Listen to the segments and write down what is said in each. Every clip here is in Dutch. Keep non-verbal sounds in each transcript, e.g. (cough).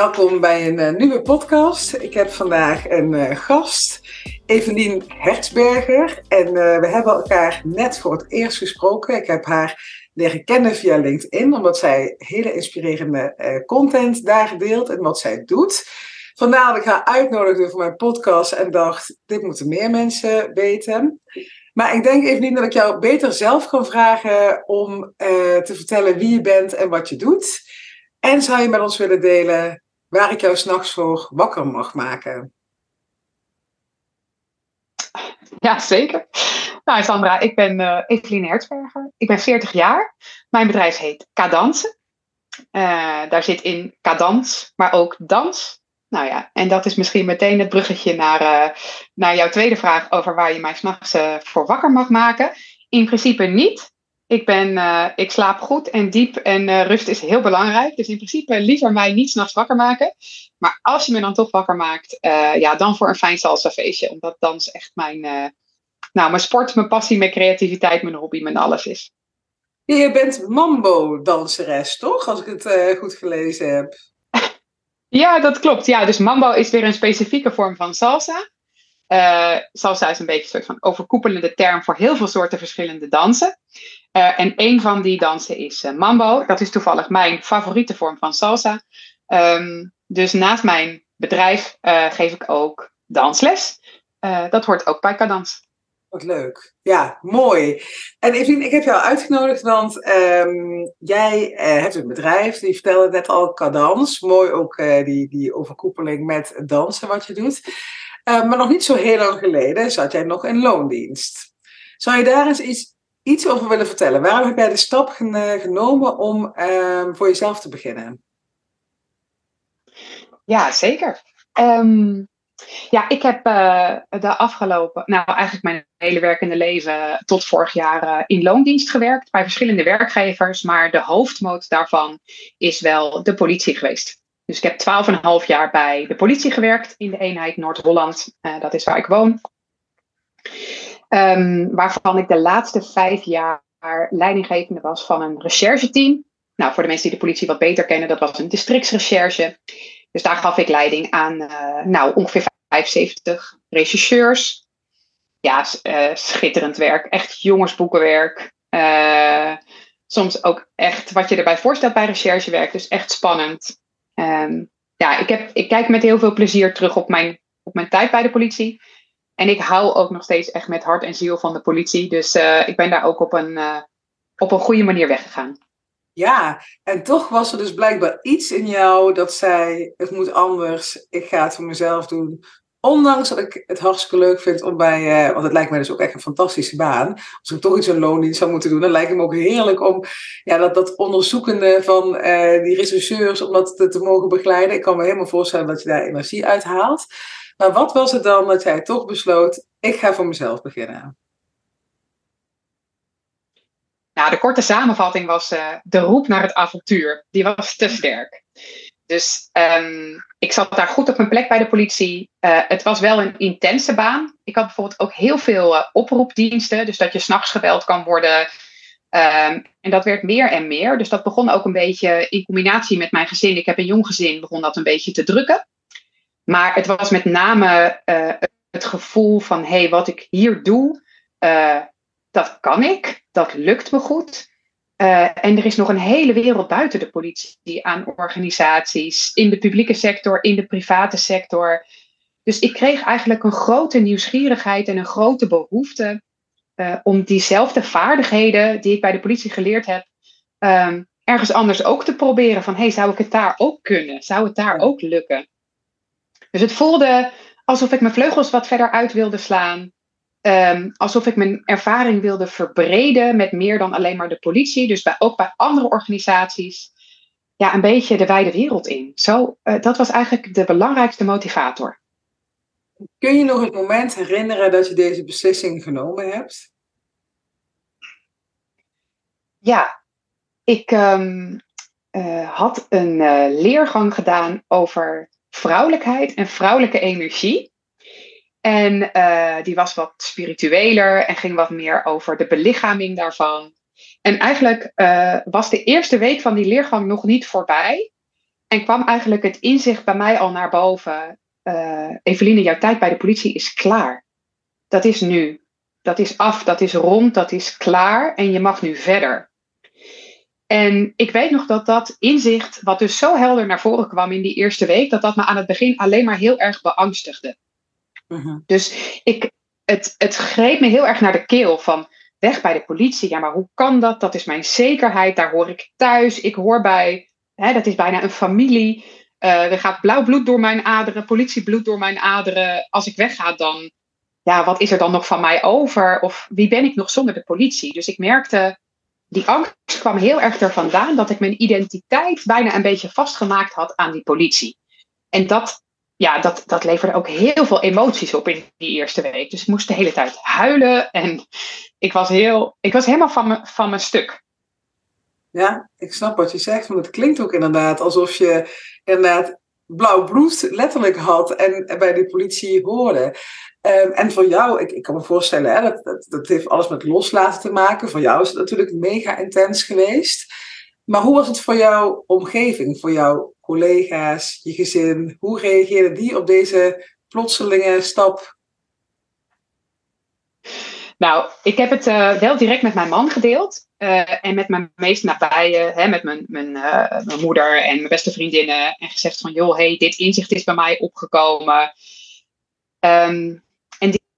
Welkom bij een uh, nieuwe podcast. Ik heb vandaag een uh, gast, Evelien Hertzberger. En uh, we hebben elkaar net voor het eerst gesproken. Ik heb haar leren kennen via LinkedIn, omdat zij hele inspirerende content daar deelt en wat zij doet. Vandaar dat ik haar uitnodigde voor mijn podcast en dacht, dit moeten meer mensen weten. Maar ik denk Evelien dat ik jou beter zelf kan vragen om te vertellen wie je bent en wat je doet. En zou je met ons willen delen waar ik jou s'nachts voor wakker mag maken? Ja, zeker. Nou, Sandra, ik ben uh, Eveline Hertzberger. Ik ben 40 jaar. Mijn bedrijf heet Cadance. Uh, daar zit in cadans, maar ook dans. Nou ja, en dat is misschien meteen het bruggetje naar, uh, naar jouw tweede vraag over waar je mij s'nachts voor wakker mag maken. In principe niet. Ik, ben, uh, ik slaap goed en diep en uh, rust is heel belangrijk. Dus in principe liever mij niet s'nachts wakker maken. Maar als je me dan toch wakker maakt, uh, ja, dan voor een fijn salsa feestje. Omdat dans echt mijn, nou, mijn sport, mijn passie, mijn creativiteit, mijn hobby, mijn alles is. Je bent mambo-danseres, toch? Als ik het goed gelezen heb. (laughs) ja, dat klopt. Ja, dus mambo is weer een specifieke vorm van salsa. salsa is een beetje een soort van overkoepelende term voor heel veel soorten verschillende dansen. Uh, en een van die dansen is uh, mambo. Dat is toevallig mijn favoriete vorm van salsa. Um, dus naast mijn bedrijf uh, geef ik ook dansles. dat hoort ook bij Cadans. Wat leuk. Ja, mooi. En Evelien, ik heb jou uitgenodigd, want um, jij hebt een bedrijf, die vertelde net al Cadans. Mooi ook die, die overkoepeling met dansen wat je doet. maar nog niet zo heel lang geleden zat jij nog in loondienst. Zou je daar eens iets iets over willen vertellen. Waarom heb jij de stap genomen om uh, voor jezelf te beginnen? Ja, zeker. Um, ja, ik heb uh, de afgelopen, nou eigenlijk mijn hele werkende leven tot vorig jaar uh, in loondienst gewerkt bij verschillende werkgevers, maar de hoofdmoot daarvan is wel de politie geweest. Dus ik heb 12,5 jaar bij de politie gewerkt in de eenheid Noord-Holland. Uh, dat is waar ik woon. Um, waarvan ik de laatste vijf jaar leidinggevende was van een rechercheteam. Nou, voor de mensen die de politie wat beter kennen, dat was een districtsrecherche. Dus daar gaf ik leiding aan uh, nou, ongeveer 75 rechercheurs. Ja, uh, schitterend werk. Echt jongensboekenwerk. Uh, soms ook echt wat je erbij voorstelt bij recherchewerk. Dus echt spannend. Um, ja, ik, heb, ik kijk met heel veel plezier terug op mijn, op mijn tijd bij de politie. En ik hou ook nog steeds echt met hart en ziel van de politie. Dus uh, ik ben daar ook op een, uh, op een goede manier weggegaan. Ja, en toch was er dus blijkbaar iets in jou dat zei: het moet anders, ik ga het voor mezelf doen. Ondanks dat ik het hartstikke leuk vind om bij, uh, want het lijkt mij dus ook echt een fantastische baan. Als ik toch iets een loondienst zou moeten doen, dan lijkt het me ook heerlijk om ja, dat, dat onderzoekende van die rechercheurs, om dat te, te mogen begeleiden. Ik kan me helemaal voorstellen dat je daar energie uit haalt. Maar wat was het dan dat jij toch besloot, ik ga voor mezelf beginnen? Nou, de korte samenvatting was uh, de roep naar het avontuur. Die was te sterk. Dus um, ik zat daar goed op mijn plek bij de politie. Uh, het was wel een intense baan. Ik had bijvoorbeeld ook heel veel uh, oproepdiensten. Dus dat je s'nachts gebeld kan worden. Um, en dat werd meer en meer. Dus dat begon ook een beetje in combinatie met mijn gezin. Ik heb een jong gezin, begon dat een beetje te drukken. Maar het was met name uh, het gevoel van: hé, hey, wat ik hier doe, uh, dat kan ik, dat lukt me goed. Uh, en er is nog een hele wereld buiten de politie aan organisaties, in de publieke sector, in de private sector. Dus ik kreeg eigenlijk een grote nieuwsgierigheid en een grote behoefte om diezelfde vaardigheden die ik bij de politie geleerd heb, um, ergens anders ook te proberen. Van hey, zou ik het daar ook kunnen? Zou het daar ook lukken? Dus het voelde alsof ik mijn vleugels wat verder uit wilde slaan. Um, alsof ik mijn ervaring wilde verbreden met meer dan alleen maar de politie. Dus bij, ook bij andere organisaties. Ja, een beetje de wijde wereld in. Zo, uh, dat was eigenlijk de belangrijkste motivator. Kun je nog het moment herinneren dat je deze beslissing genomen hebt? Ja, ik um, uh, had een uh, leergang gedaan over vrouwelijkheid en vrouwelijke energie. En uh, die was wat spiritueler en ging wat meer over de belichaming daarvan. En eigenlijk uh, was de eerste week van die leergang nog niet voorbij. en kwam eigenlijk het inzicht bij mij al naar boven. Uh, Eveline, jouw tijd bij de politie is klaar. Dat is nu. Dat is af, dat is rond, dat is klaar en je mag nu verder. En ik weet nog dat dat inzicht, wat dus zo helder naar voren kwam in die eerste week, dat dat me aan het begin alleen maar heel erg beangstigde. Mhm. Dus ik, het, het greep me heel erg naar de keel van weg bij de politie. Ja, maar hoe kan dat? Dat is mijn zekerheid, daar hoor ik thuis. Ik hoor bij, hè, dat is bijna een familie. Uh, er gaat blauw bloed door mijn aderen, politiebloed door mijn aderen. Als ik wegga, dan, ja, wat is er dan nog van mij over? Of wie ben ik nog zonder de politie? Dus ik merkte, die angst kwam heel erg er vandaan dat ik mijn identiteit bijna een beetje vastgemaakt had aan die politie. En dat ja, dat, dat leverde ook heel veel emoties op in die eerste week. Dus ik moest de hele tijd huilen en ik was, heel, ik was helemaal van, me, van mijn stuk. Ja, ik snap wat je zegt, want het klinkt ook inderdaad alsof je inderdaad blauw bloed letterlijk had en bij de politie hoorde. Um, en voor jou, ik, ik kan me voorstellen, hè, dat, dat, dat heeft alles met loslaten te maken. Voor jou is het natuurlijk mega intens geweest. Maar hoe was het voor jouw omgeving, voor jouw collega's, je gezin? Hoe reageerden die op deze plotselinge stap? Nou, ik heb het uh, wel direct met mijn man gedeeld. Uh, en met mijn meest nabije, hè, met mijn, mijn, uh, mijn moeder en mijn beste vriendinnen. En gezegd van, joh, hey, dit inzicht is bij mij opgekomen. Um,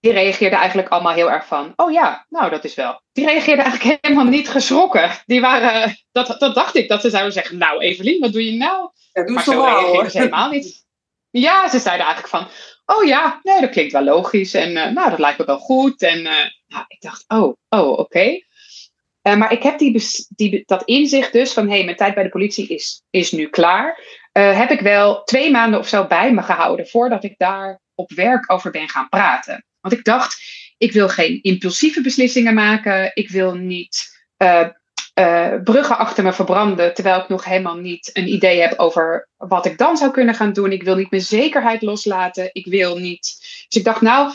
die reageerden eigenlijk allemaal heel erg van, oh ja, nou dat is wel. Die reageerden eigenlijk (laughs) helemaal niet geschrokken. Die waren, dat, dat dacht ik, dat ze zouden zeggen, nou Evelien, wat doe je nou? Ja, doe maar zo reageerden ze helemaal niet. Ja, ze zeiden eigenlijk van, oh ja, nee, dat klinkt wel logisch en uh, nou, dat lijkt me wel goed. En uh, nou, ik dacht, oh, oh, oké. Okay. Uh, maar ik heb die, die, dat inzicht dus van, hé, hey, mijn tijd bij de politie is, is nu klaar. heb ik wel twee maanden of zo bij me gehouden voordat ik daar op werk over ben gaan praten. Want ik dacht, ik wil geen impulsieve beslissingen maken. Ik wil niet uh, uh, bruggen achter me verbranden, terwijl ik nog helemaal niet een idee heb over wat ik dan zou kunnen gaan doen. Ik wil niet mijn zekerheid loslaten. Ik wil niet. Dus ik dacht, nou,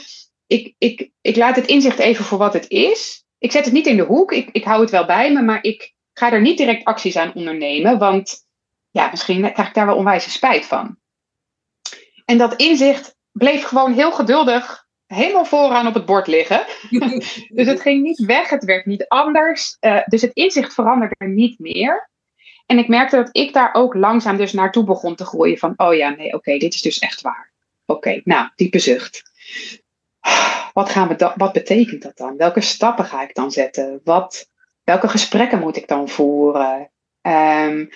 ik, ik, ik laat het inzicht even voor wat het is. Ik zet het niet in de hoek. Ik, ik hou het wel bij me, maar ik ga er niet direct acties aan ondernemen. Want ja, misschien krijg ik daar wel onwijze spijt van. En dat inzicht bleef gewoon heel geduldig helemaal vooraan op het bord liggen. (laughs) dus het ging niet weg, het werd niet anders. Uh, dus het inzicht veranderde niet meer. En ik merkte dat ik daar ook langzaam dus naartoe begon te groeien van, oh ja, nee, oké, dit is dus echt waar. Oké, nou, diepe zucht. Wat, gaan we da- wat betekent dat dan? Welke stappen ga ik dan zetten? Wat, welke gesprekken moet ik dan voeren? Um,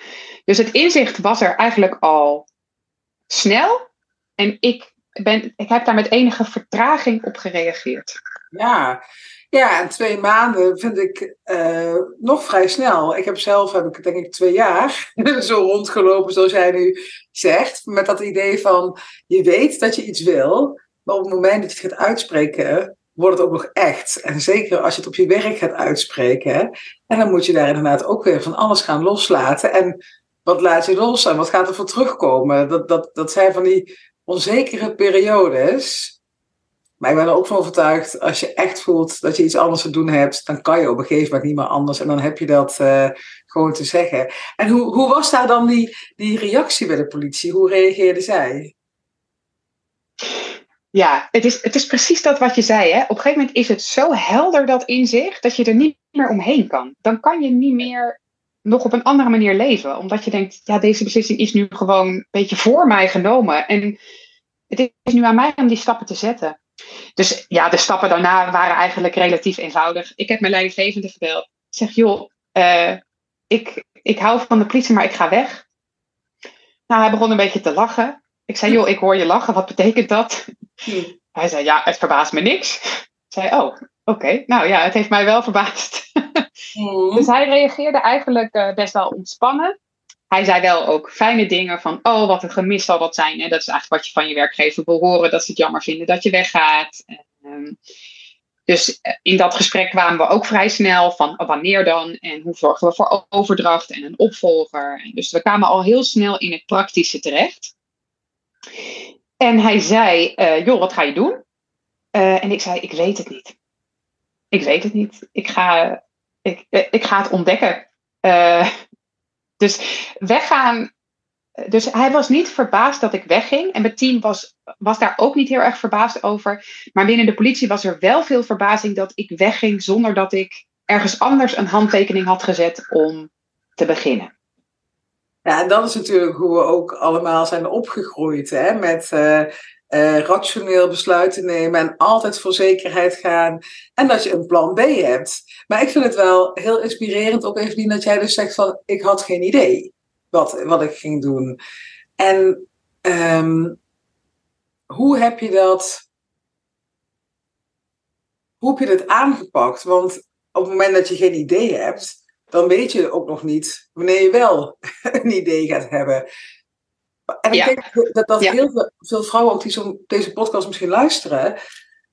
dus het inzicht was er eigenlijk al snel. En ik ben, ik heb daar met enige vertraging op gereageerd. Ja, ja en twee maanden vind ik uh, nog vrij snel. Ik heb zelf, heb ik denk ik twee jaar (laughs) zo rondgelopen zoals jij nu zegt. Met dat idee van, je weet dat je iets wil, maar op het moment dat je het gaat uitspreken, wordt het ook nog echt. En zeker als je het op je werk gaat uitspreken. En dan moet je daar inderdaad ook weer van alles gaan loslaten. En wat laat je los en wat gaat er voor terugkomen? Dat, dat, dat zijn van die onzekere periodes. Maar ik ben er ook van overtuigd, als je echt voelt dat je iets anders te doen hebt, dan kan je op een gegeven moment niet meer anders. En dan heb je dat uh, gewoon te zeggen. En hoe, hoe was daar dan die, die reactie bij de politie? Hoe reageerde zij? Ja, het is, het is precies dat wat je zei. Hè? Op een gegeven moment is het zo helder dat inzicht dat je er niet meer omheen kan. Dan kan je niet meer nog op een andere manier leven. Omdat je denkt, ja, deze beslissing is nu gewoon een beetje voor mij genomen. En het is nu aan mij om die stappen te zetten. Dus ja, de stappen daarna waren eigenlijk relatief eenvoudig. Ik heb mijn leidinggevende gebeld. Ik zeg, joh, uh, ik, ik hou van de politie, maar ik ga weg. Nou, hij begon een beetje te lachen. Ik zei, joh, ik hoor je lachen. Wat betekent dat? Hmm. Hij zei, ja, het verbaast me niks. Ik zei, oh, oké. Nou ja, het heeft mij wel verbaasd. Hmm. Dus hij reageerde eigenlijk uh, best wel ontspannen. Hij zei wel ook fijne dingen van, oh, wat een gemis zal dat zijn. En dat is eigenlijk wat je van je werkgever wil horen, dat ze het jammer vinden dat je weggaat. Um, dus eh, in dat gesprek kwamen we ook vrij snel van oh, wanneer dan en hoe zorgen we voor overdracht en een opvolger. Dus we kwamen al heel snel in het praktische terecht. En hij zei, uh, joh, wat ga je doen? Uh, en ik zei, ik weet het niet. Ik weet het niet. Ik ga, ik, ik ga het ontdekken. Uh, (laughs) dus weggaan dus hij was niet verbaasd dat ik wegging. En mijn team was, was daar ook niet heel erg verbaasd over. Maar binnen de politie was er wel veel verbazing dat ik wegging zonder dat ik ergens anders een handtekening had gezet om te beginnen. Ja, en dat is natuurlijk hoe we ook allemaal zijn opgegroeid. Hè? Met rationeel besluiten nemen en altijd voor zekerheid gaan. En dat je een plan B hebt. Maar ik vind het wel heel inspirerend, ook even dat jij dus zegt van ik had geen idee wat, wat ik ging doen. En um, hoe heb je dat. Hoe heb je dat aangepakt? Want op het moment dat je geen idee hebt, dan weet je ook nog niet wanneer je wel (laughs) een idee gaat hebben. En ik denk dat, dat heel veel, veel, vrouwen ook die zo deze podcast misschien luisteren,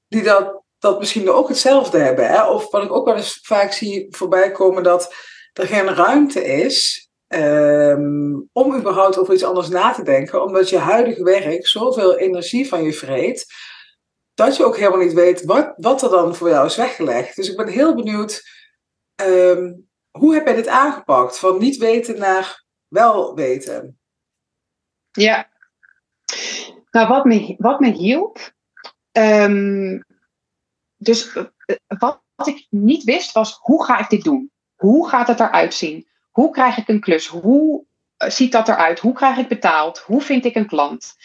die dat, dat misschien ook hetzelfde hebben. Hè? Of wat ik ook wel eens vaak zie voorbij komen, dat er geen ruimte is Um, om überhaupt over iets anders na te denken, omdat je huidige werk zoveel energie van je vreet, dat je ook helemaal niet weet wat, wat er dan voor jou is weggelegd. Dus ik ben heel benieuwd, um, hoe heb jij dit aangepakt? Van niet weten naar wel weten. Ja, nou wat me, wat me hielp, um, dus uh, wat ik niet wist was, hoe ga ik dit doen? Hoe gaat het eruit zien? Hoe krijg ik een klus? Hoe eh, ziet dat eruit? Hoe krijg ik betaald? Hoe vind ik een klant?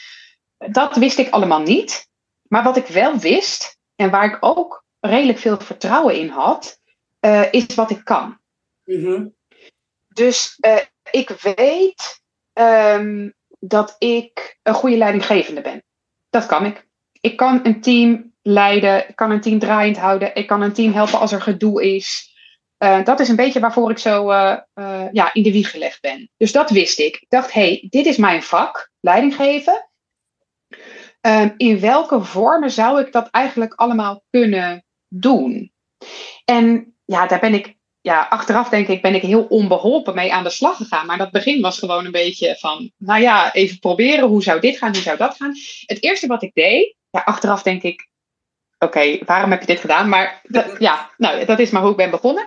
Dat wist ik allemaal niet. Maar wat ik wel wist, en waar ik ook redelijk veel vertrouwen in had, uh, is wat ik kan. Mm-hmm. Dus uh, ik weet um, dat ik een goede leidinggevende ben. Dat kan ik. Ik kan een team leiden, ik kan een team draaiend houden, ik kan een team helpen als er gedoe is. Uh, dat is een beetje waarvoor ik zo uh, uh, ja, in de wieg gelegd ben. Dus dat wist ik. Ik dacht, hé, hey, dit is mijn vak, leiding geven. Ehm, in welke vormen zou ik dat eigenlijk allemaal kunnen doen? En ja, daar ben ik, ja, achteraf denk ik, ben ik heel onbeholpen mee aan de slag gegaan. Maar dat begin was gewoon een beetje van, nou ja, even proberen, hoe zou dit gaan, hoe zou dat gaan? Het eerste wat ik deed, ja, achteraf denk ik, oké, waarom heb je dit gedaan? Maar ja, nou, dat is maar hoe ik ben begonnen.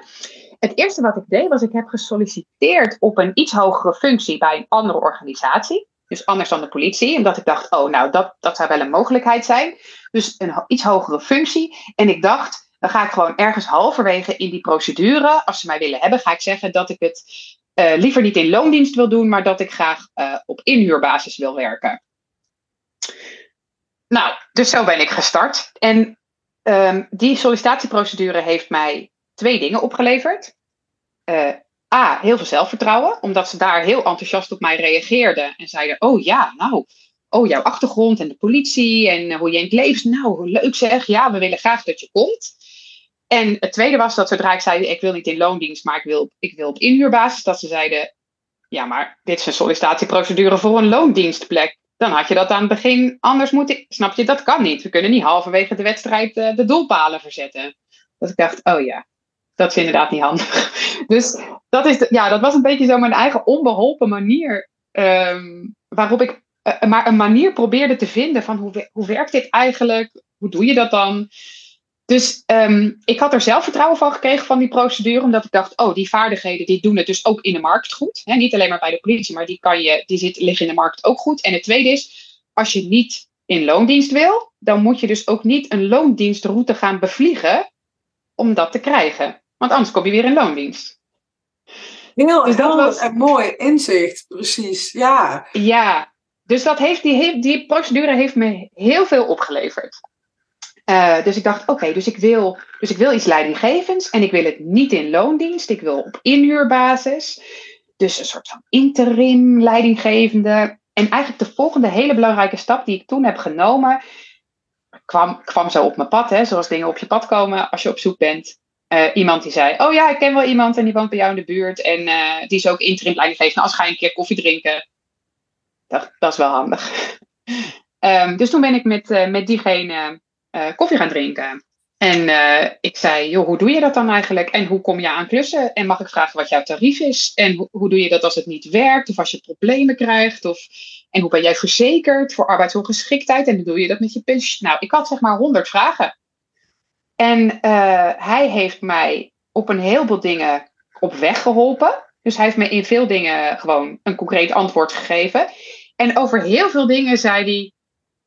Het eerste wat ik deed was, ik heb gesolliciteerd op een iets hogere functie bij een andere organisatie. Dus anders dan de politie. Omdat ik dacht, oh, nou, dat, dat zou wel een mogelijkheid zijn. Dus een iets hogere functie. En ik dacht, dan ga ik gewoon ergens halverwege in die procedure, als ze mij willen hebben, ga ik zeggen dat ik het uh, liever niet in loondienst wil doen, maar dat ik graag uh, op inhuurbasis wil werken. Nou, dus zo ben ik gestart. En um, die sollicitatieprocedure heeft mij twee dingen opgeleverd. Uh, A, heel veel zelfvertrouwen, omdat ze daar heel enthousiast op mij reageerden en zeiden: Oh ja, nou, oh jouw achtergrond en de politie en hoe je in het leven. Nou, leuk zeg, ja, we willen graag dat je komt. En het tweede was dat zodra ik zei: Ik wil niet in loondienst, maar ik wil, ik wil op inhuurbasis, dat ze zeiden: Ja, maar dit is een sollicitatieprocedure voor een loondienstplek dan had je dat aan het begin anders moeten. Snap je, dat kan niet. We kunnen niet halverwege de wedstrijd uh, de doelpalen verzetten. Dat ik dacht, oh ja, dat is inderdaad niet handig. (laughs) Dus dat, is ja, dat was een beetje zo mijn eigen onbeholpen manier. Um, waarop ik uh, maar een manier probeerde te vinden van hoe, hoe werkt dit eigenlijk? Hoe doe je dat dan? Dus um, ik had er zelfvertrouwen van gekregen van die procedure, omdat ik dacht, oh, die vaardigheden die doen het dus ook in de markt goed. He, niet alleen maar bij de politie, maar die, kan je, die zit, liggen in de markt ook goed. En het tweede is, als je niet in loondienst wil, dan moet je dus ook niet een loondienstroute gaan bevliegen om dat te krijgen. Want anders kom je weer in loondienst. Heel, dus dat was een mooi inzicht, precies. Ja, ja dus dat heeft, die, die procedure heeft me heel veel opgeleverd. Uh, dus ik dacht, oké, dus, ik wil, dus ik wil iets leidinggevends en ik wil het niet in loondienst, ik wil op inhuurbasis. Dus een soort van interim leidinggevende. En eigenlijk de volgende hele belangrijke stap die ik toen heb genomen, kwam, kwam zo op mijn pad, hè, zoals dingen op je pad komen als je op zoek bent. Uh, iemand die zei, oh ja, ik ken wel iemand en die woont bij jou in de buurt en uh, die is ook interim leidinggevende. Als ga je een keer koffie drinken, dat, dat is wel handig. um, (laughs) dus toen ben ik met, met diegene uh, koffie gaan drinken. En uh, ik zei, joh, hoe doe je dat dan eigenlijk? En hoe kom je aan klussen? En mag ik vragen wat jouw tarief is? En ho hoe doe je dat als het niet werkt? Of als je problemen krijgt? Of, en hoe ben jij verzekerd voor arbeidsongeschiktheid? En hoe doe je dat met je pensioen? Nou, ik had zeg maar honderd vragen. En uh, hij heeft mij op een heleboel dingen op weg geholpen. Dus hij heeft me in veel dingen gewoon een concreet antwoord gegeven. En over heel veel dingen zei hij.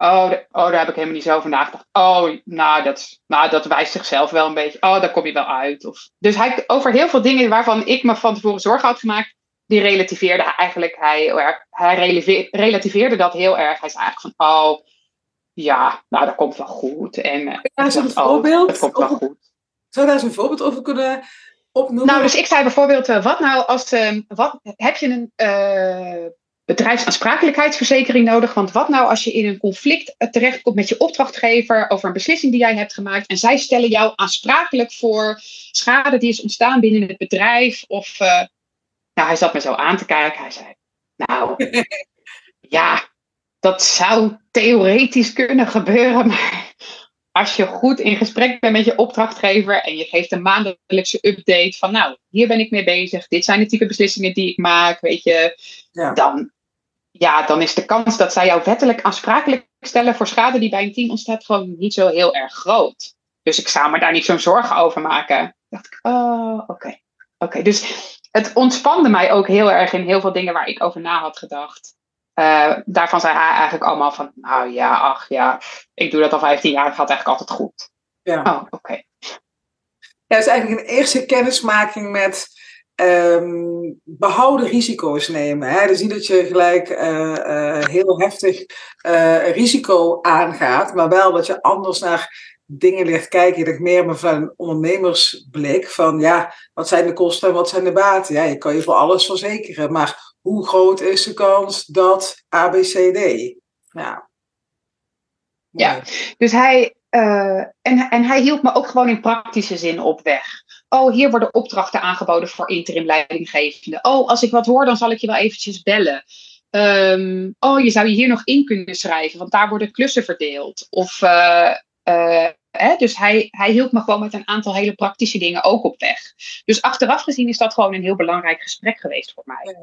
Oh, oh, daar heb ik helemaal niet zo over nagedacht. Oh, nou dat, nou, dat wijst zichzelf wel een beetje. Oh, daar kom je wel uit. Of, dus hij, over heel veel dingen waarvan ik me van tevoren zorgen had gemaakt, die relativeerde hij eigenlijk. Hij, hij relativeerde dat heel erg. Hij zei eigenlijk van, oh, ja, nou, dat komt wel goed. En, ja, een oh, voorbeeld? dat komt wel goed. Zou daar eens een voorbeeld over kunnen opnoemen? Nou, dus ik zei bijvoorbeeld, uh, wat nou als, uh, wat, heb je een uh, bedrijfsaansprakelijkheidsverzekering nodig? Want wat nou als je in een conflict terechtkomt met je opdrachtgever over een beslissing die jij hebt gemaakt en zij stellen jou aansprakelijk voor schade die is ontstaan binnen het bedrijf? Of, nou, hij zat me zo aan te kijken. Hij zei, nou, (laughs) ja, dat zou theoretisch kunnen gebeuren, maar als je goed in gesprek bent met je opdrachtgever en je geeft een maandelijkse update van nou, hier ben ik mee bezig, dit zijn de type beslissingen die ik maak, weet je, ja. dan, ja, dan is de kans dat zij jou wettelijk aansprakelijk stellen voor schade die bij een team ontstaat gewoon niet zo heel erg groot. Dus ik zou me daar niet zo'n zorgen over maken. dacht ik, oh, oké. Oké, dus het ontspande mij ook heel erg in heel veel dingen waar ik over na had gedacht. Uh, daarvan zei hij eigenlijk allemaal van, nou ja, ach ja, ik doe dat al 15 jaar, het gaat eigenlijk altijd goed. Ja. Oh, oké. Ja, is eigenlijk een eerste kennismaking met um, behouden risico's nemen. Hè? Dus niet dat je gelijk uh, uh, heel heftig risico aangaat, maar wel dat je anders naar dingen ligt kijken. Je meer maar van een ondernemersblik van ja, wat zijn de kosten en wat zijn de baten? Ja, je kan je voor alles verzekeren, maar hoe groot is de kans dat ABCD? Ja. Ja, dus hij, en, en hij hielp me ook gewoon in praktische zin op weg. Oh, hier worden opdrachten aangeboden voor interim leidinggevende. Oh, als ik wat hoor, dan zal ik je wel eventjes bellen. Um, oh, je zou je hier nog in kunnen schrijven, want daar worden klussen verdeeld. Of, uh, uh, hè, dus hij, hij hielp me gewoon met een aantal hele praktische dingen ook op weg. Dus achteraf gezien is dat gewoon een heel belangrijk gesprek geweest voor mij.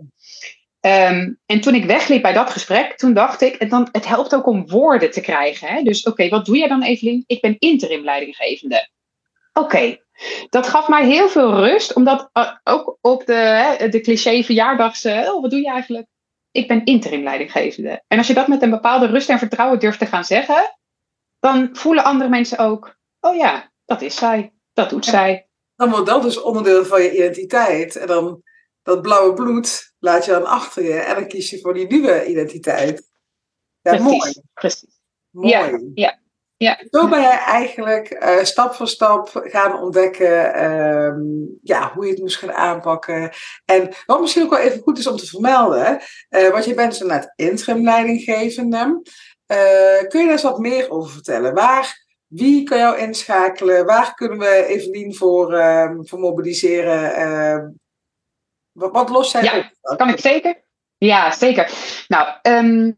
Um, en toen ik wegliep bij dat gesprek, toen dacht ik, het, dan, het helpt ook om woorden te krijgen. Hè? Dus oké, wat doe jij dan Evelien? Ik ben interim leidinggevende. Oké, dat gaf mij heel veel rust, omdat uh, ook op de, de cliché verjaardagse, oh, wat doe je eigenlijk? Ik ben interim leidinggevende. En als je dat met een bepaalde rust en vertrouwen durft te gaan zeggen, dan voelen andere mensen ook, oh ja, dat is zij, dat doet zij. Dan wordt dat dus onderdeel van je identiteit. En dan dat blauwe bloed laat je dan achter je en dan kies je voor die nieuwe identiteit. Ja, precies, mooi. Precies. Mooi. Ja, ja, ja. Zo ben jij eigenlijk uh, stap voor stap gaan ontdekken um, ja, hoe je het moest gaan aanpakken. En wat misschien ook wel even goed is om te vermelden, uh, want je bent zo net interim leidinggevende. Uh, kun je daar eens wat meer over vertellen? Waar, wie kan jou inschakelen? Waar kunnen we Evelien voor, uh, voor mobiliseren? Uh, wat, wat lost zij ja, op? Kan ik zeker? Ja, zeker. Nou, um,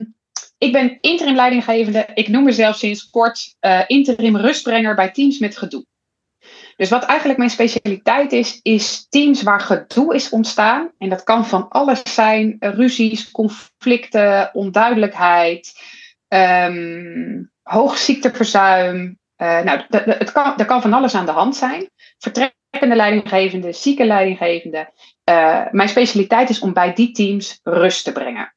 ik ben interim leidinggevende. Ik noem mezelf sinds kort uh, interim rustbrenger bij teams met gedoe. Dus wat eigenlijk mijn specialiteit is, is teams waar gedoe is ontstaan. En dat kan van alles zijn: ruzies, conflicten, onduidelijkheid um, hoog ziekteverzuim. Uh, nou, het kan, er kan van alles aan de hand zijn. Vertrekkende leidinggevende, zieke leidinggevende. Uh, mijn specialiteit is om bij die teams rust te brengen.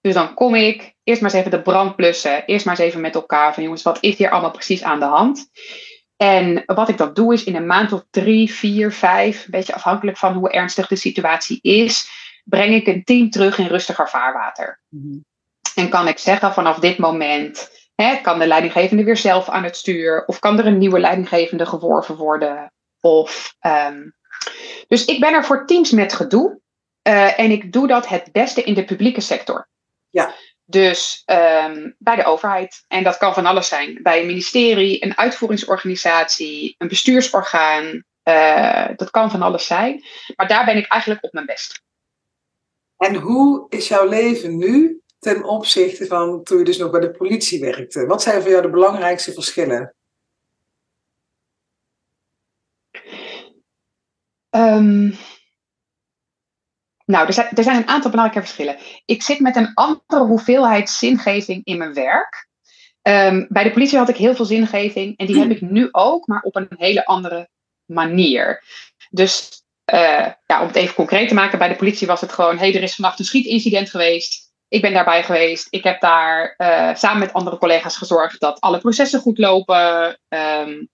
Dus dan kom ik eerst maar eens even de brand blussen. Eerst maar eens even met elkaar van jongens, wat is hier allemaal precies aan de hand? En wat ik dan doe is in een maand of drie, vier, vijf, een beetje afhankelijk van hoe ernstig de situatie is, breng ik een team terug in rustiger vaarwater. Mm en kan ik zeggen vanaf dit moment hè, kan de leidinggevende weer zelf aan het stuur of kan er een nieuwe leidinggevende geworven worden. Of, um, dus ik ben er voor teams met gedoe uh, en ik doe dat het beste in de publieke sector. Ja. Dus um, bij de overheid. En dat kan van alles zijn. Bij een ministerie, een uitvoeringsorganisatie, een bestuursorgaan. Uh, dat kan van alles zijn. Maar daar ben ik eigenlijk op mijn best. En hoe is jouw leven nu ten opzichte van toen je dus nog bij de politie werkte? Wat zijn voor jou de belangrijkste verschillen? Um, nou, er zijn, er zijn een aantal belangrijke verschillen. Ik zit met een andere hoeveelheid zingeving in mijn werk. Um, bij de politie had ik heel veel zingeving en die heb ik nu ook, maar op een hele andere manier. Dus ja, om het even concreet te maken, bij de politie was het gewoon: hé, hey, er is vannacht een schietincident geweest. Ik ben daarbij geweest. Ik heb daar samen met andere collega's gezorgd dat alle processen goed lopen. Ehm,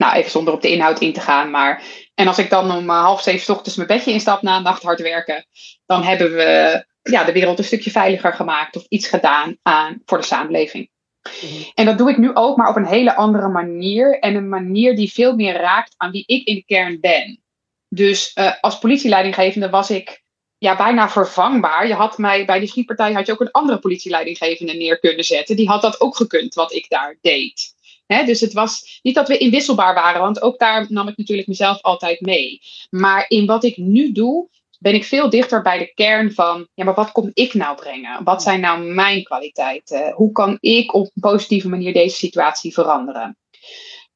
nou, even zonder op de inhoud in te gaan. Maar, en als ik dan om half zeven ochtends mijn bedje instap na een nacht hard werken, dan hebben we ja, de wereld een stukje veiliger gemaakt of iets gedaan aan, voor de samenleving. Mhm. En dat doe ik nu ook, maar op een hele andere manier. En een manier die veel meer raakt aan wie ik in de kern ben. Dus uh, als politieleidinggevende was ik ja, bijna vervangbaar. Je had mij bij die schietpartij had je ook een andere politieleidinggevende neer kunnen zetten. Die had dat ook gekund, wat ik daar deed. Dus het was niet dat we inwisselbaar waren, want ook daar nam ik natuurlijk mezelf altijd mee. Maar in wat ik nu doe, ben ik veel dichter bij de kern van, ja, maar wat kom ik nou brengen? Wat zijn nou mijn kwaliteiten? Hoe kan ik op een positieve manier deze situatie veranderen?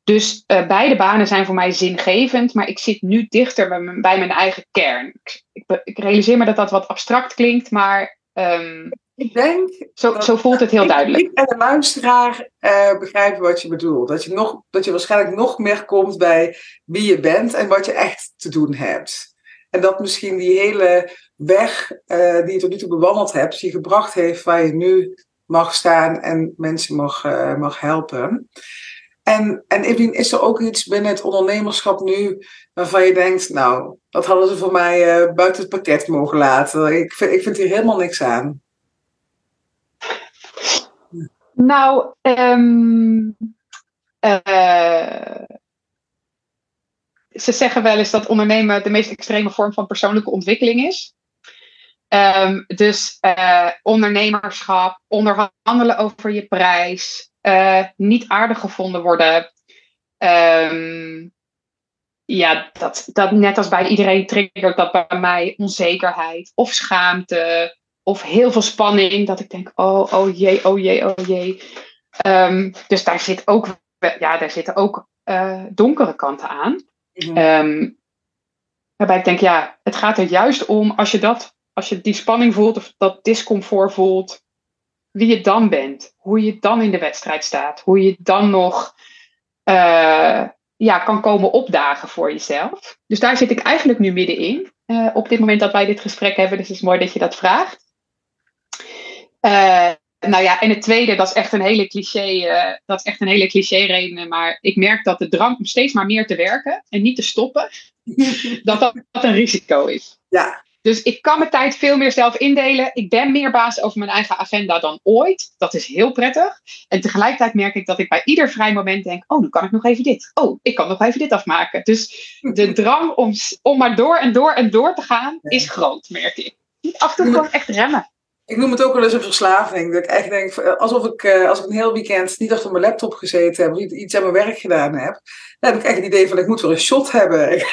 Dus uh, beide banen zijn voor mij zingevend, maar ik zit nu dichter bij mijn, bij mijn eigen kern. Ik, ik, realiseer me dat dat wat abstract klinkt, maar um, ik denk. Zo, zo voelt het heel duidelijk. Ik en de luisteraar uh, begrijpen wat je bedoelt. Dat je, nog, dat je waarschijnlijk nog meer komt bij wie je bent en wat je echt te doen hebt. En dat misschien die hele weg uh, die je tot nu toe bewandeld hebt, je gebracht heeft waar je nu mag staan en mensen mag, uh, mag helpen. En, en Evelien, is er ook iets binnen het ondernemerschap nu waarvan je denkt, nou, dat hadden ze voor mij uh, buiten het pakket mogen laten. Ik vind, ik vind hier helemaal niks aan. Nou, um, ze zeggen wel eens dat ondernemen de meest extreme vorm van persoonlijke ontwikkeling is. Um, dus uh, ondernemerschap, onderhandelen over je prijs, uh, niet aardig gevonden worden. Um, ja, dat, dat net als bij iedereen triggert dat bij mij onzekerheid of schaamte of heel veel spanning. Dat ik denk, oh, oh jee, oh jee, oh jee. Um, dus daar, zit ook, ja, daar zitten ook uh, donkere kanten aan. Um, waarbij ik denk, ja, het gaat er juist om als je dat, als je die spanning voelt of dat discomfort voelt, wie je dan bent, hoe je dan in de wedstrijd staat, hoe je dan nog uh, ja, kan komen opdagen voor jezelf. Dus daar zit ik eigenlijk nu middenin. Uh, op dit moment dat wij dit gesprek hebben, dus het is mooi dat je dat vraagt. Uh, nou ja, en het tweede, dat is echt een hele cliché, uh, dat is echt een hele cliché reden. Maar ik merk dat de drang om steeds maar meer te werken en niet te stoppen, (laughs) dat, dat dat een risico is. Ja. Dus ik kan mijn tijd veel meer zelf indelen. Ik ben meer baas over mijn eigen agenda dan ooit. Dat is heel prettig. En tegelijkertijd merk ik dat ik bij ieder vrij moment denk: oh, nu kan ik nog even dit. Oh, ik kan nog even dit afmaken. Dus de (laughs) drang om, om maar door en door en door te gaan is groot, merk ik. Af en toe gewoon echt remmen. Ik noem het ook wel eens een verslaving. Dat ik echt denk, eh, alsof ik, uh, als ik een heel weekend niet achter mijn laptop gezeten heb, of iets aan mijn werk gedaan heb, dan heb ik echt het idee van, ik moet weer een shot hebben. (laughs)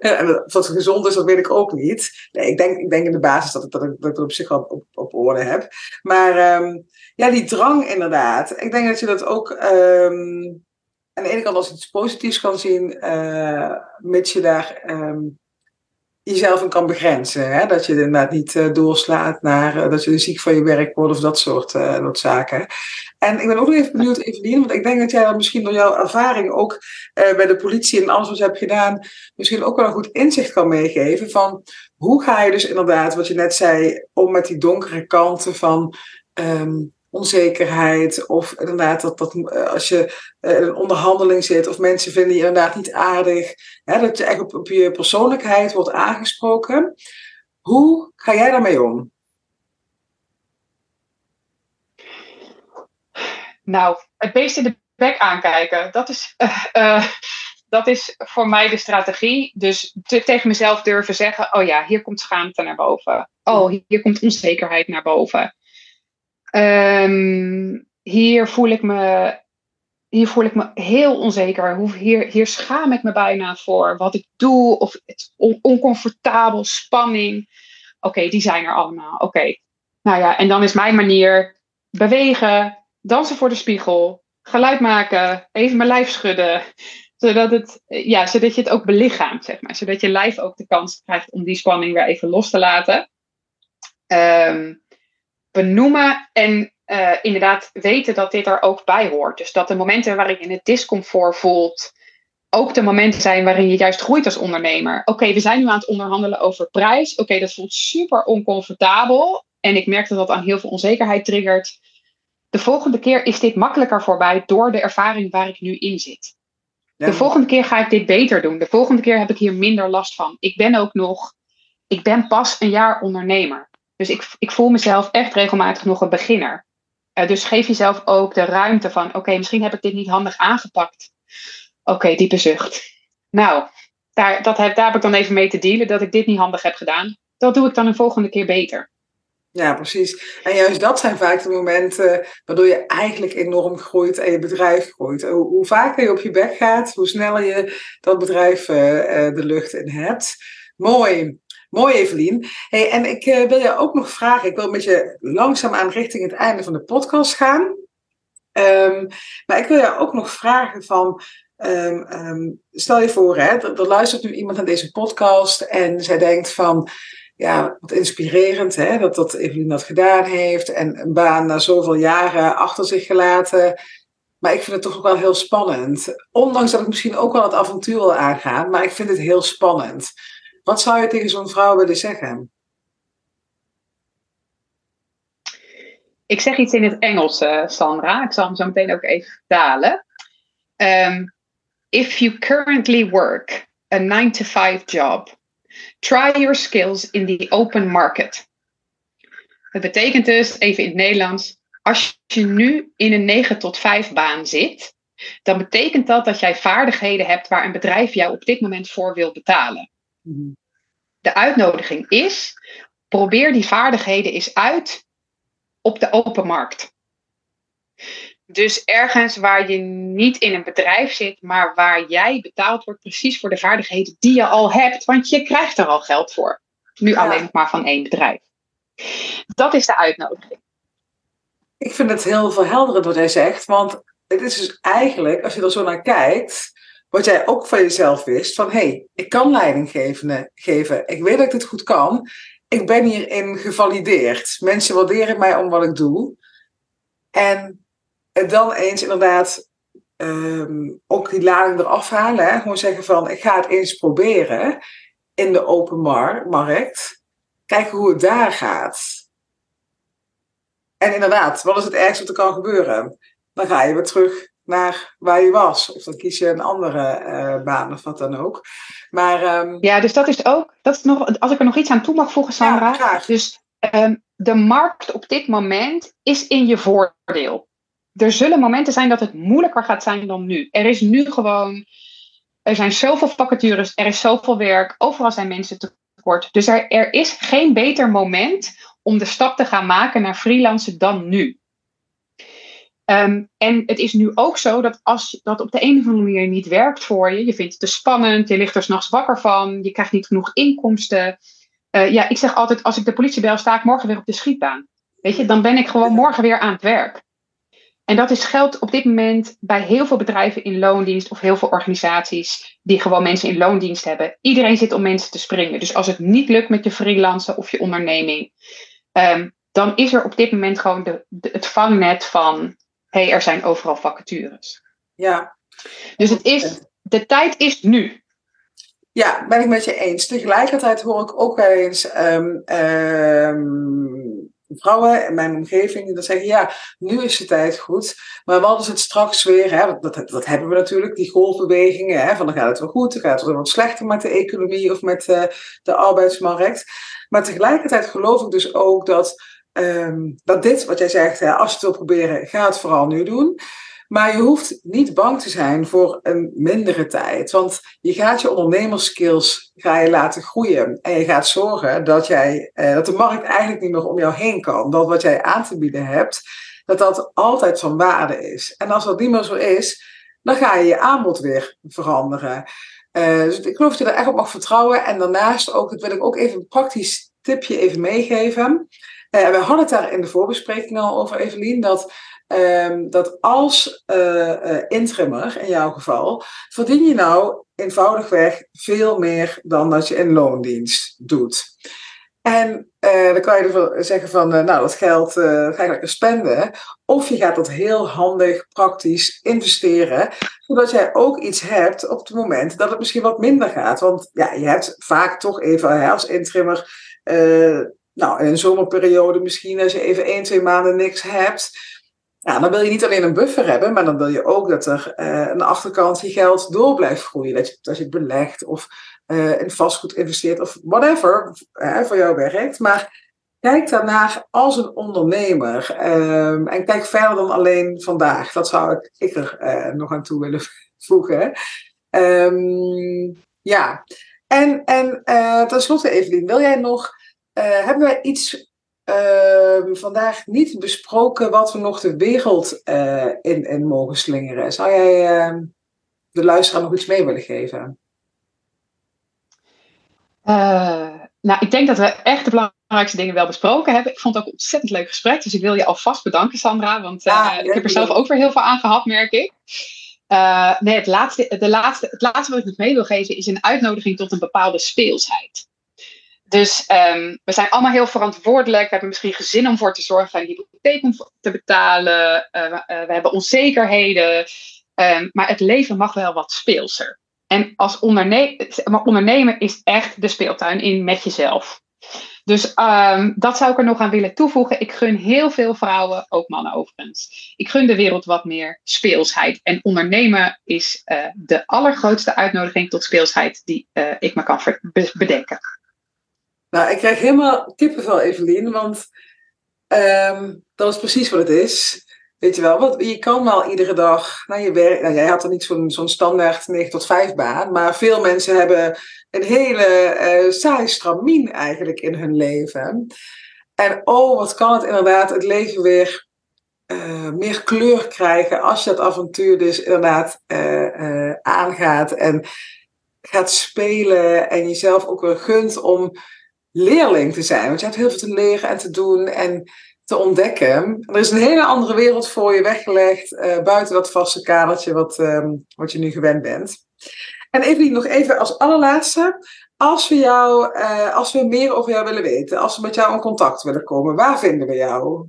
en of dat gezond is, dat weet ik ook niet. Nee, ik denk, ik denk in de basis dat ik dat, ik, dat op zich al op, op orde heb. Maar um, ja, die drang inderdaad. Ik denk dat je dat ook um, aan de ene kant als iets positiefs kan zien, uh, mits je daar... Um, jezelf in kan begrenzen. Hè? Dat je inderdaad niet uh, doorslaat naar uh, dat je ziek van je werk wordt of dat soort, uh, dat zaken. En ik ben ook nog even benieuwd, Evelien, want ik denk dat jij dan misschien door jouw ervaring ook bij de politie en alles wat je hebt gedaan, misschien ook wel een goed inzicht kan meegeven van hoe ga je dus inderdaad, wat je net zei, om met die donkere kanten van um, onzekerheid. Of inderdaad, dat, dat eh, als je eh, in een onderhandeling zit of mensen vinden je inderdaad niet aardig. Hè, dat je echt op, je persoonlijkheid wordt aangesproken. Hoe ga jij daarmee om? Nou, het beest in de bek aankijken. Dat is, uh, dat is voor mij de strategie. Dus te, tegen mezelf durven zeggen: Oh ja, hier komt schaamte naar boven. Oh, hier komt onzekerheid naar boven. Um, hier voel ik me hier voel ik me heel onzeker. Hier, hier schaam ik me bijna voor wat ik doe. Of het on oncomfortabel, spanning. Oké, die zijn er allemaal. Oké. Nou ja, en dan is mijn manier bewegen, dansen voor de spiegel, geluid maken, even mijn lijf schudden. Zodat, het, ja, zodat je het ook belichaamt, zeg maar. Zodat je lijf ook de kans krijgt om die spanning weer even los te laten. Um, benoemen en uh, inderdaad weten dat dit er ook bij hoort. Dus dat de momenten waarin je het discomfort voelt, ook de momenten zijn waarin je juist groeit als ondernemer. Oké, we zijn nu aan het onderhandelen over prijs. Oké, dat voelt super oncomfortabel. En ik merk dat dat aan heel veel onzekerheid triggert. De volgende keer is dit makkelijker voorbij door de ervaring waar ik nu in zit. De volgende keer ga ik dit beter doen. De volgende keer heb ik hier minder last van. Ik ben ook nog, ik ben pas een jaar ondernemer. Dus ik, ik voel mezelf echt regelmatig nog een beginner. Uh, dus geef jezelf ook de ruimte van, oké, misschien heb ik dit niet handig aangepakt. Oké, diepe zucht. Nou, daar, dat heb, ik dan even mee te dealen, dat ik dit niet handig heb gedaan. Dat doe ik dan een volgende keer beter. Ja, precies. En juist dat zijn vaak de momenten waardoor je eigenlijk enorm groeit en je bedrijf groeit. Hoe, hoe vaker je op je bek gaat, hoe sneller je dat bedrijf uh, de lucht in hebt. Mooi. Mooi, Evelien. Hey, en ik uh, wil je ook nog vragen, ik wil met je langzaamaan richting het einde van de podcast gaan. Um, maar ik wil je ook nog vragen van, um, um, stel je voor, hè, er, er luistert nu iemand naar deze podcast en zij denkt van, ja, wat inspirerend hè, dat, dat Evelien dat gedaan heeft. En een baan na zoveel jaren achter zich gelaten. Maar ik vind het toch ook wel heel spannend. Ondanks dat ik misschien ook wel het avontuur wil aangaan, maar ik vind het heel spannend. Wat zou je tegen zo'n vrouw willen zeggen? Ik zeg iets in het Engels, uh, Sandra. Ik zal hem zo meteen ook even vertalen. Um, if you currently work a 9 to 5 job Try your skills in the open market. Dat betekent dus, even in het Nederlands, als je nu in een 9 tot 5 baan zit, dan betekent dat dat jij vaardigheden hebt waar een bedrijf jou op dit moment voor wil betalen. Mhm. De uitnodiging is, probeer die vaardigheden eens uit op de open markt. Dus ergens waar je niet in een bedrijf zit, maar waar jij betaald wordt precies voor de vaardigheden die je al hebt, want je krijgt er al geld voor. Nu alleen nog maar van één bedrijf. Dat is de uitnodiging. Ik vind het heel verhelderend wat hij zegt, want het is dus eigenlijk, als je er zo naar kijkt, wat jij ook van jezelf wist, van hé, hey, ik kan leiding geven, geven, ik weet dat ik dit goed kan, ik ben hierin gevalideerd. Mensen waarderen mij om wat ik doe. En en dan eens inderdaad um, ook die lading eraf halen. Gewoon zeggen van, ik ga het eens proberen in de open markt. Kijken hoe het daar gaat. En inderdaad, wat is het ergste wat er kan gebeuren? Dan ga je weer terug naar waar je was. Of dan kies je een andere uh, baan of wat dan ook. Maar, um... Ja, dus dat is ook, dat is nog, als ik er nog iets aan toe mag voegen, Sandra. Ja, dus um, de markt op dit moment is in je voordeel er zullen momenten zijn dat het moeilijker gaat zijn dan nu. Er is nu gewoon, er zijn zoveel vacatures, er is zoveel werk, overal zijn mensen tekort. Dus er, er is geen beter moment om de stap te gaan maken naar freelancen dan nu. Ehm, en het is nu ook zo dat als dat op de een of andere manier niet werkt voor je, je vindt het te spannend, je ligt er s'nachts wakker van, je krijgt niet genoeg inkomsten. Uh, ja, ik zeg altijd, als ik de politie bel, sta ik morgen weer op de schietbaan. Weet je, dan ben ik gewoon morgen weer aan het werk. En dat is geldt op dit moment bij heel veel bedrijven in loondienst of heel veel organisaties die gewoon mensen in loondienst hebben. Iedereen zit om mensen te springen. Dus als het niet lukt met je freelancer of je onderneming, um, dan is er op dit moment gewoon de, het vangnet van hey, er zijn overal vacatures. Ja. Dus het is, de tijd is nu. Ja, ben ik met je eens. Tegelijkertijd hoor ik ook wel eens um, um, vrouwen in mijn omgeving die dan zeggen, ja, nu is de tijd goed, maar wat is het straks weer? Hè? Dat, dat, hebben we natuurlijk, die golfbewegingen, hè? van dan gaat het wel goed, dan gaat het wel wat slechter met de economie of met uh, de arbeidsmarkt. Maar tegelijkertijd geloof ik dus ook dat, dat dit, wat jij zegt, hè, als je het wil proberen, ga het vooral nu doen. Maar je hoeft niet bang te zijn voor een mindere tijd. Want je gaat je ondernemerskills ga je laten groeien. En je gaat zorgen dat, jij, eh, dat de markt eigenlijk niet meer om jou heen kan. Dat wat jij aan te bieden hebt, dat dat altijd van waarde is. En als dat niet meer zo is, dan ga je je aanbod weer veranderen. Uh, dus ik geloof dat je er echt op mag vertrouwen. En daarnaast ook, dat wil ik ook even een praktisch tipje even meegeven. Uh, we hadden het daar in de voorbespreking al over, Evelien, dat Um, dat als uh, intrimmer, in jouw geval, verdien je nou eenvoudigweg veel meer dan dat je in loondienst doet. En dan kan je zeggen van, nou, dat geld uh, ga je lekker spenden. Of je gaat dat heel handig, praktisch investeren. Zodat jij ook iets hebt op het moment dat het misschien wat minder gaat. Want ja, je hebt vaak toch even als intrimmer, nou, in een zomerperiode misschien, als je even één, twee maanden niks hebt. Ja, dan wil je niet alleen een buffer hebben, maar dan wil je ook dat er aan de achterkant je geld door blijft groeien. Dat je, dat je het belegt of uh, in vastgoed investeert of whatever uh, voor jou werkt. Maar kijk daarnaar als een ondernemer. Um, en kijk verder dan alleen vandaag. Dat zou ik, ik er uh, nog aan toe willen voegen. Um, ja, en, en tenslotte Evelien, wil jij nog, hebben wij iets ehm, vandaag niet besproken wat we nog de wereld in, in mogen slingeren? Zou jij de luisteraar nog iets mee willen geven? Uh, nou, ik denk dat we echt de belangrijkste dingen wel besproken hebben. Ik vond het ook een ontzettend leuk gesprek. Dus ik wil je alvast bedanken, Sandra. Want ik heb er zelf ook weer heel veel aan gehad, merk ik. Nee, het laatste, de laatste, het laatste wat ik nog mee wil geven is een uitnodiging tot een bepaalde speelsheid. Dus um, we zijn allemaal heel verantwoordelijk. We hebben misschien gezin om voor te zorgen, een hypotheek om te betalen. we hebben onzekerheden. Um, maar het leven mag wel wat speelser. En als ondernemer, ondernemen is echt de speeltuin in met jezelf. Dus um, dat zou ik er nog aan willen toevoegen. Ik gun heel veel vrouwen, ook mannen overigens. Ik gun de wereld wat meer speelsheid. En ondernemen is uh, de allergrootste uitnodiging tot speelsheid die ik me kan bedenken. Nou, ik krijg helemaal kippenvel, Evelien, want um, dat is precies wat het is. Weet je wel, want je kan wel iedere dag naar je werk. Nou, jij had er niet zo'n zo'n standaard 9 tot 5 baan, maar veel mensen hebben een hele uh, saai stramien eigenlijk in hun leven. En oh, wat kan het inderdaad het leven weer uh, meer kleur krijgen als je dat avontuur dus inderdaad uh, aangaat en gaat spelen en jezelf ook weer gunt om leerling te zijn. Want je hebt heel veel te leren en te doen en te ontdekken. Er is een hele andere wereld voor je weggelegd, uh, buiten dat vaste kadertje wat, um, wat je nu gewend bent. En even nog even als allerlaatste, als we, jou, uh, als we meer over jou willen weten, als we met jou in contact willen komen, waar vinden we jou?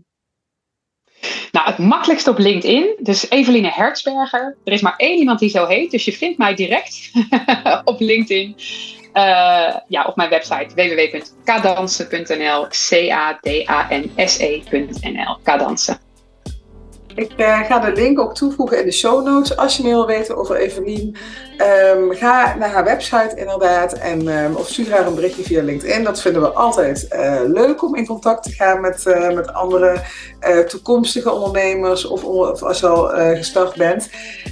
Nou, het makkelijkst op LinkedIn. Dus Eveline Hertzberger. Er is maar één iemand die zo heet, dus je vindt mij direct (laughs) op LinkedIn. Uh, ja, op mijn website www.kadansen.nl. C-A-D-A-N-S-E.nl. Kadansen. Ik uh, ga de link ook toevoegen in de show notes. Als je meer wil weten over Evelien, um, ga naar haar website inderdaad. En, um, of stuur haar een berichtje via LinkedIn. Dat vinden we altijd uh, leuk om in contact te gaan met, met andere toekomstige ondernemers. Of, of, als je al gestart bent.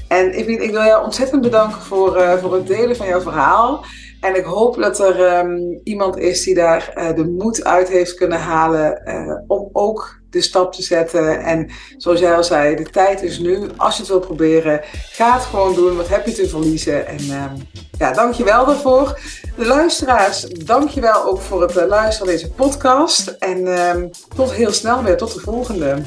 En Evelien, ik wil jou ontzettend bedanken voor, voor het delen van jouw verhaal. En ik hoop dat er um, iemand is die daar uh, de moed uit heeft kunnen halen uh, om ook de stap te zetten. En zoals jij al zei, de tijd is nu. Als je het wil proberen, ga het gewoon doen. Wat heb je te verliezen? En uh, ja, dankjewel daarvoor. De luisteraars, dankjewel ook voor het uh, luisteren naar deze podcast. En ehm, tot heel snel weer. Tot de volgende.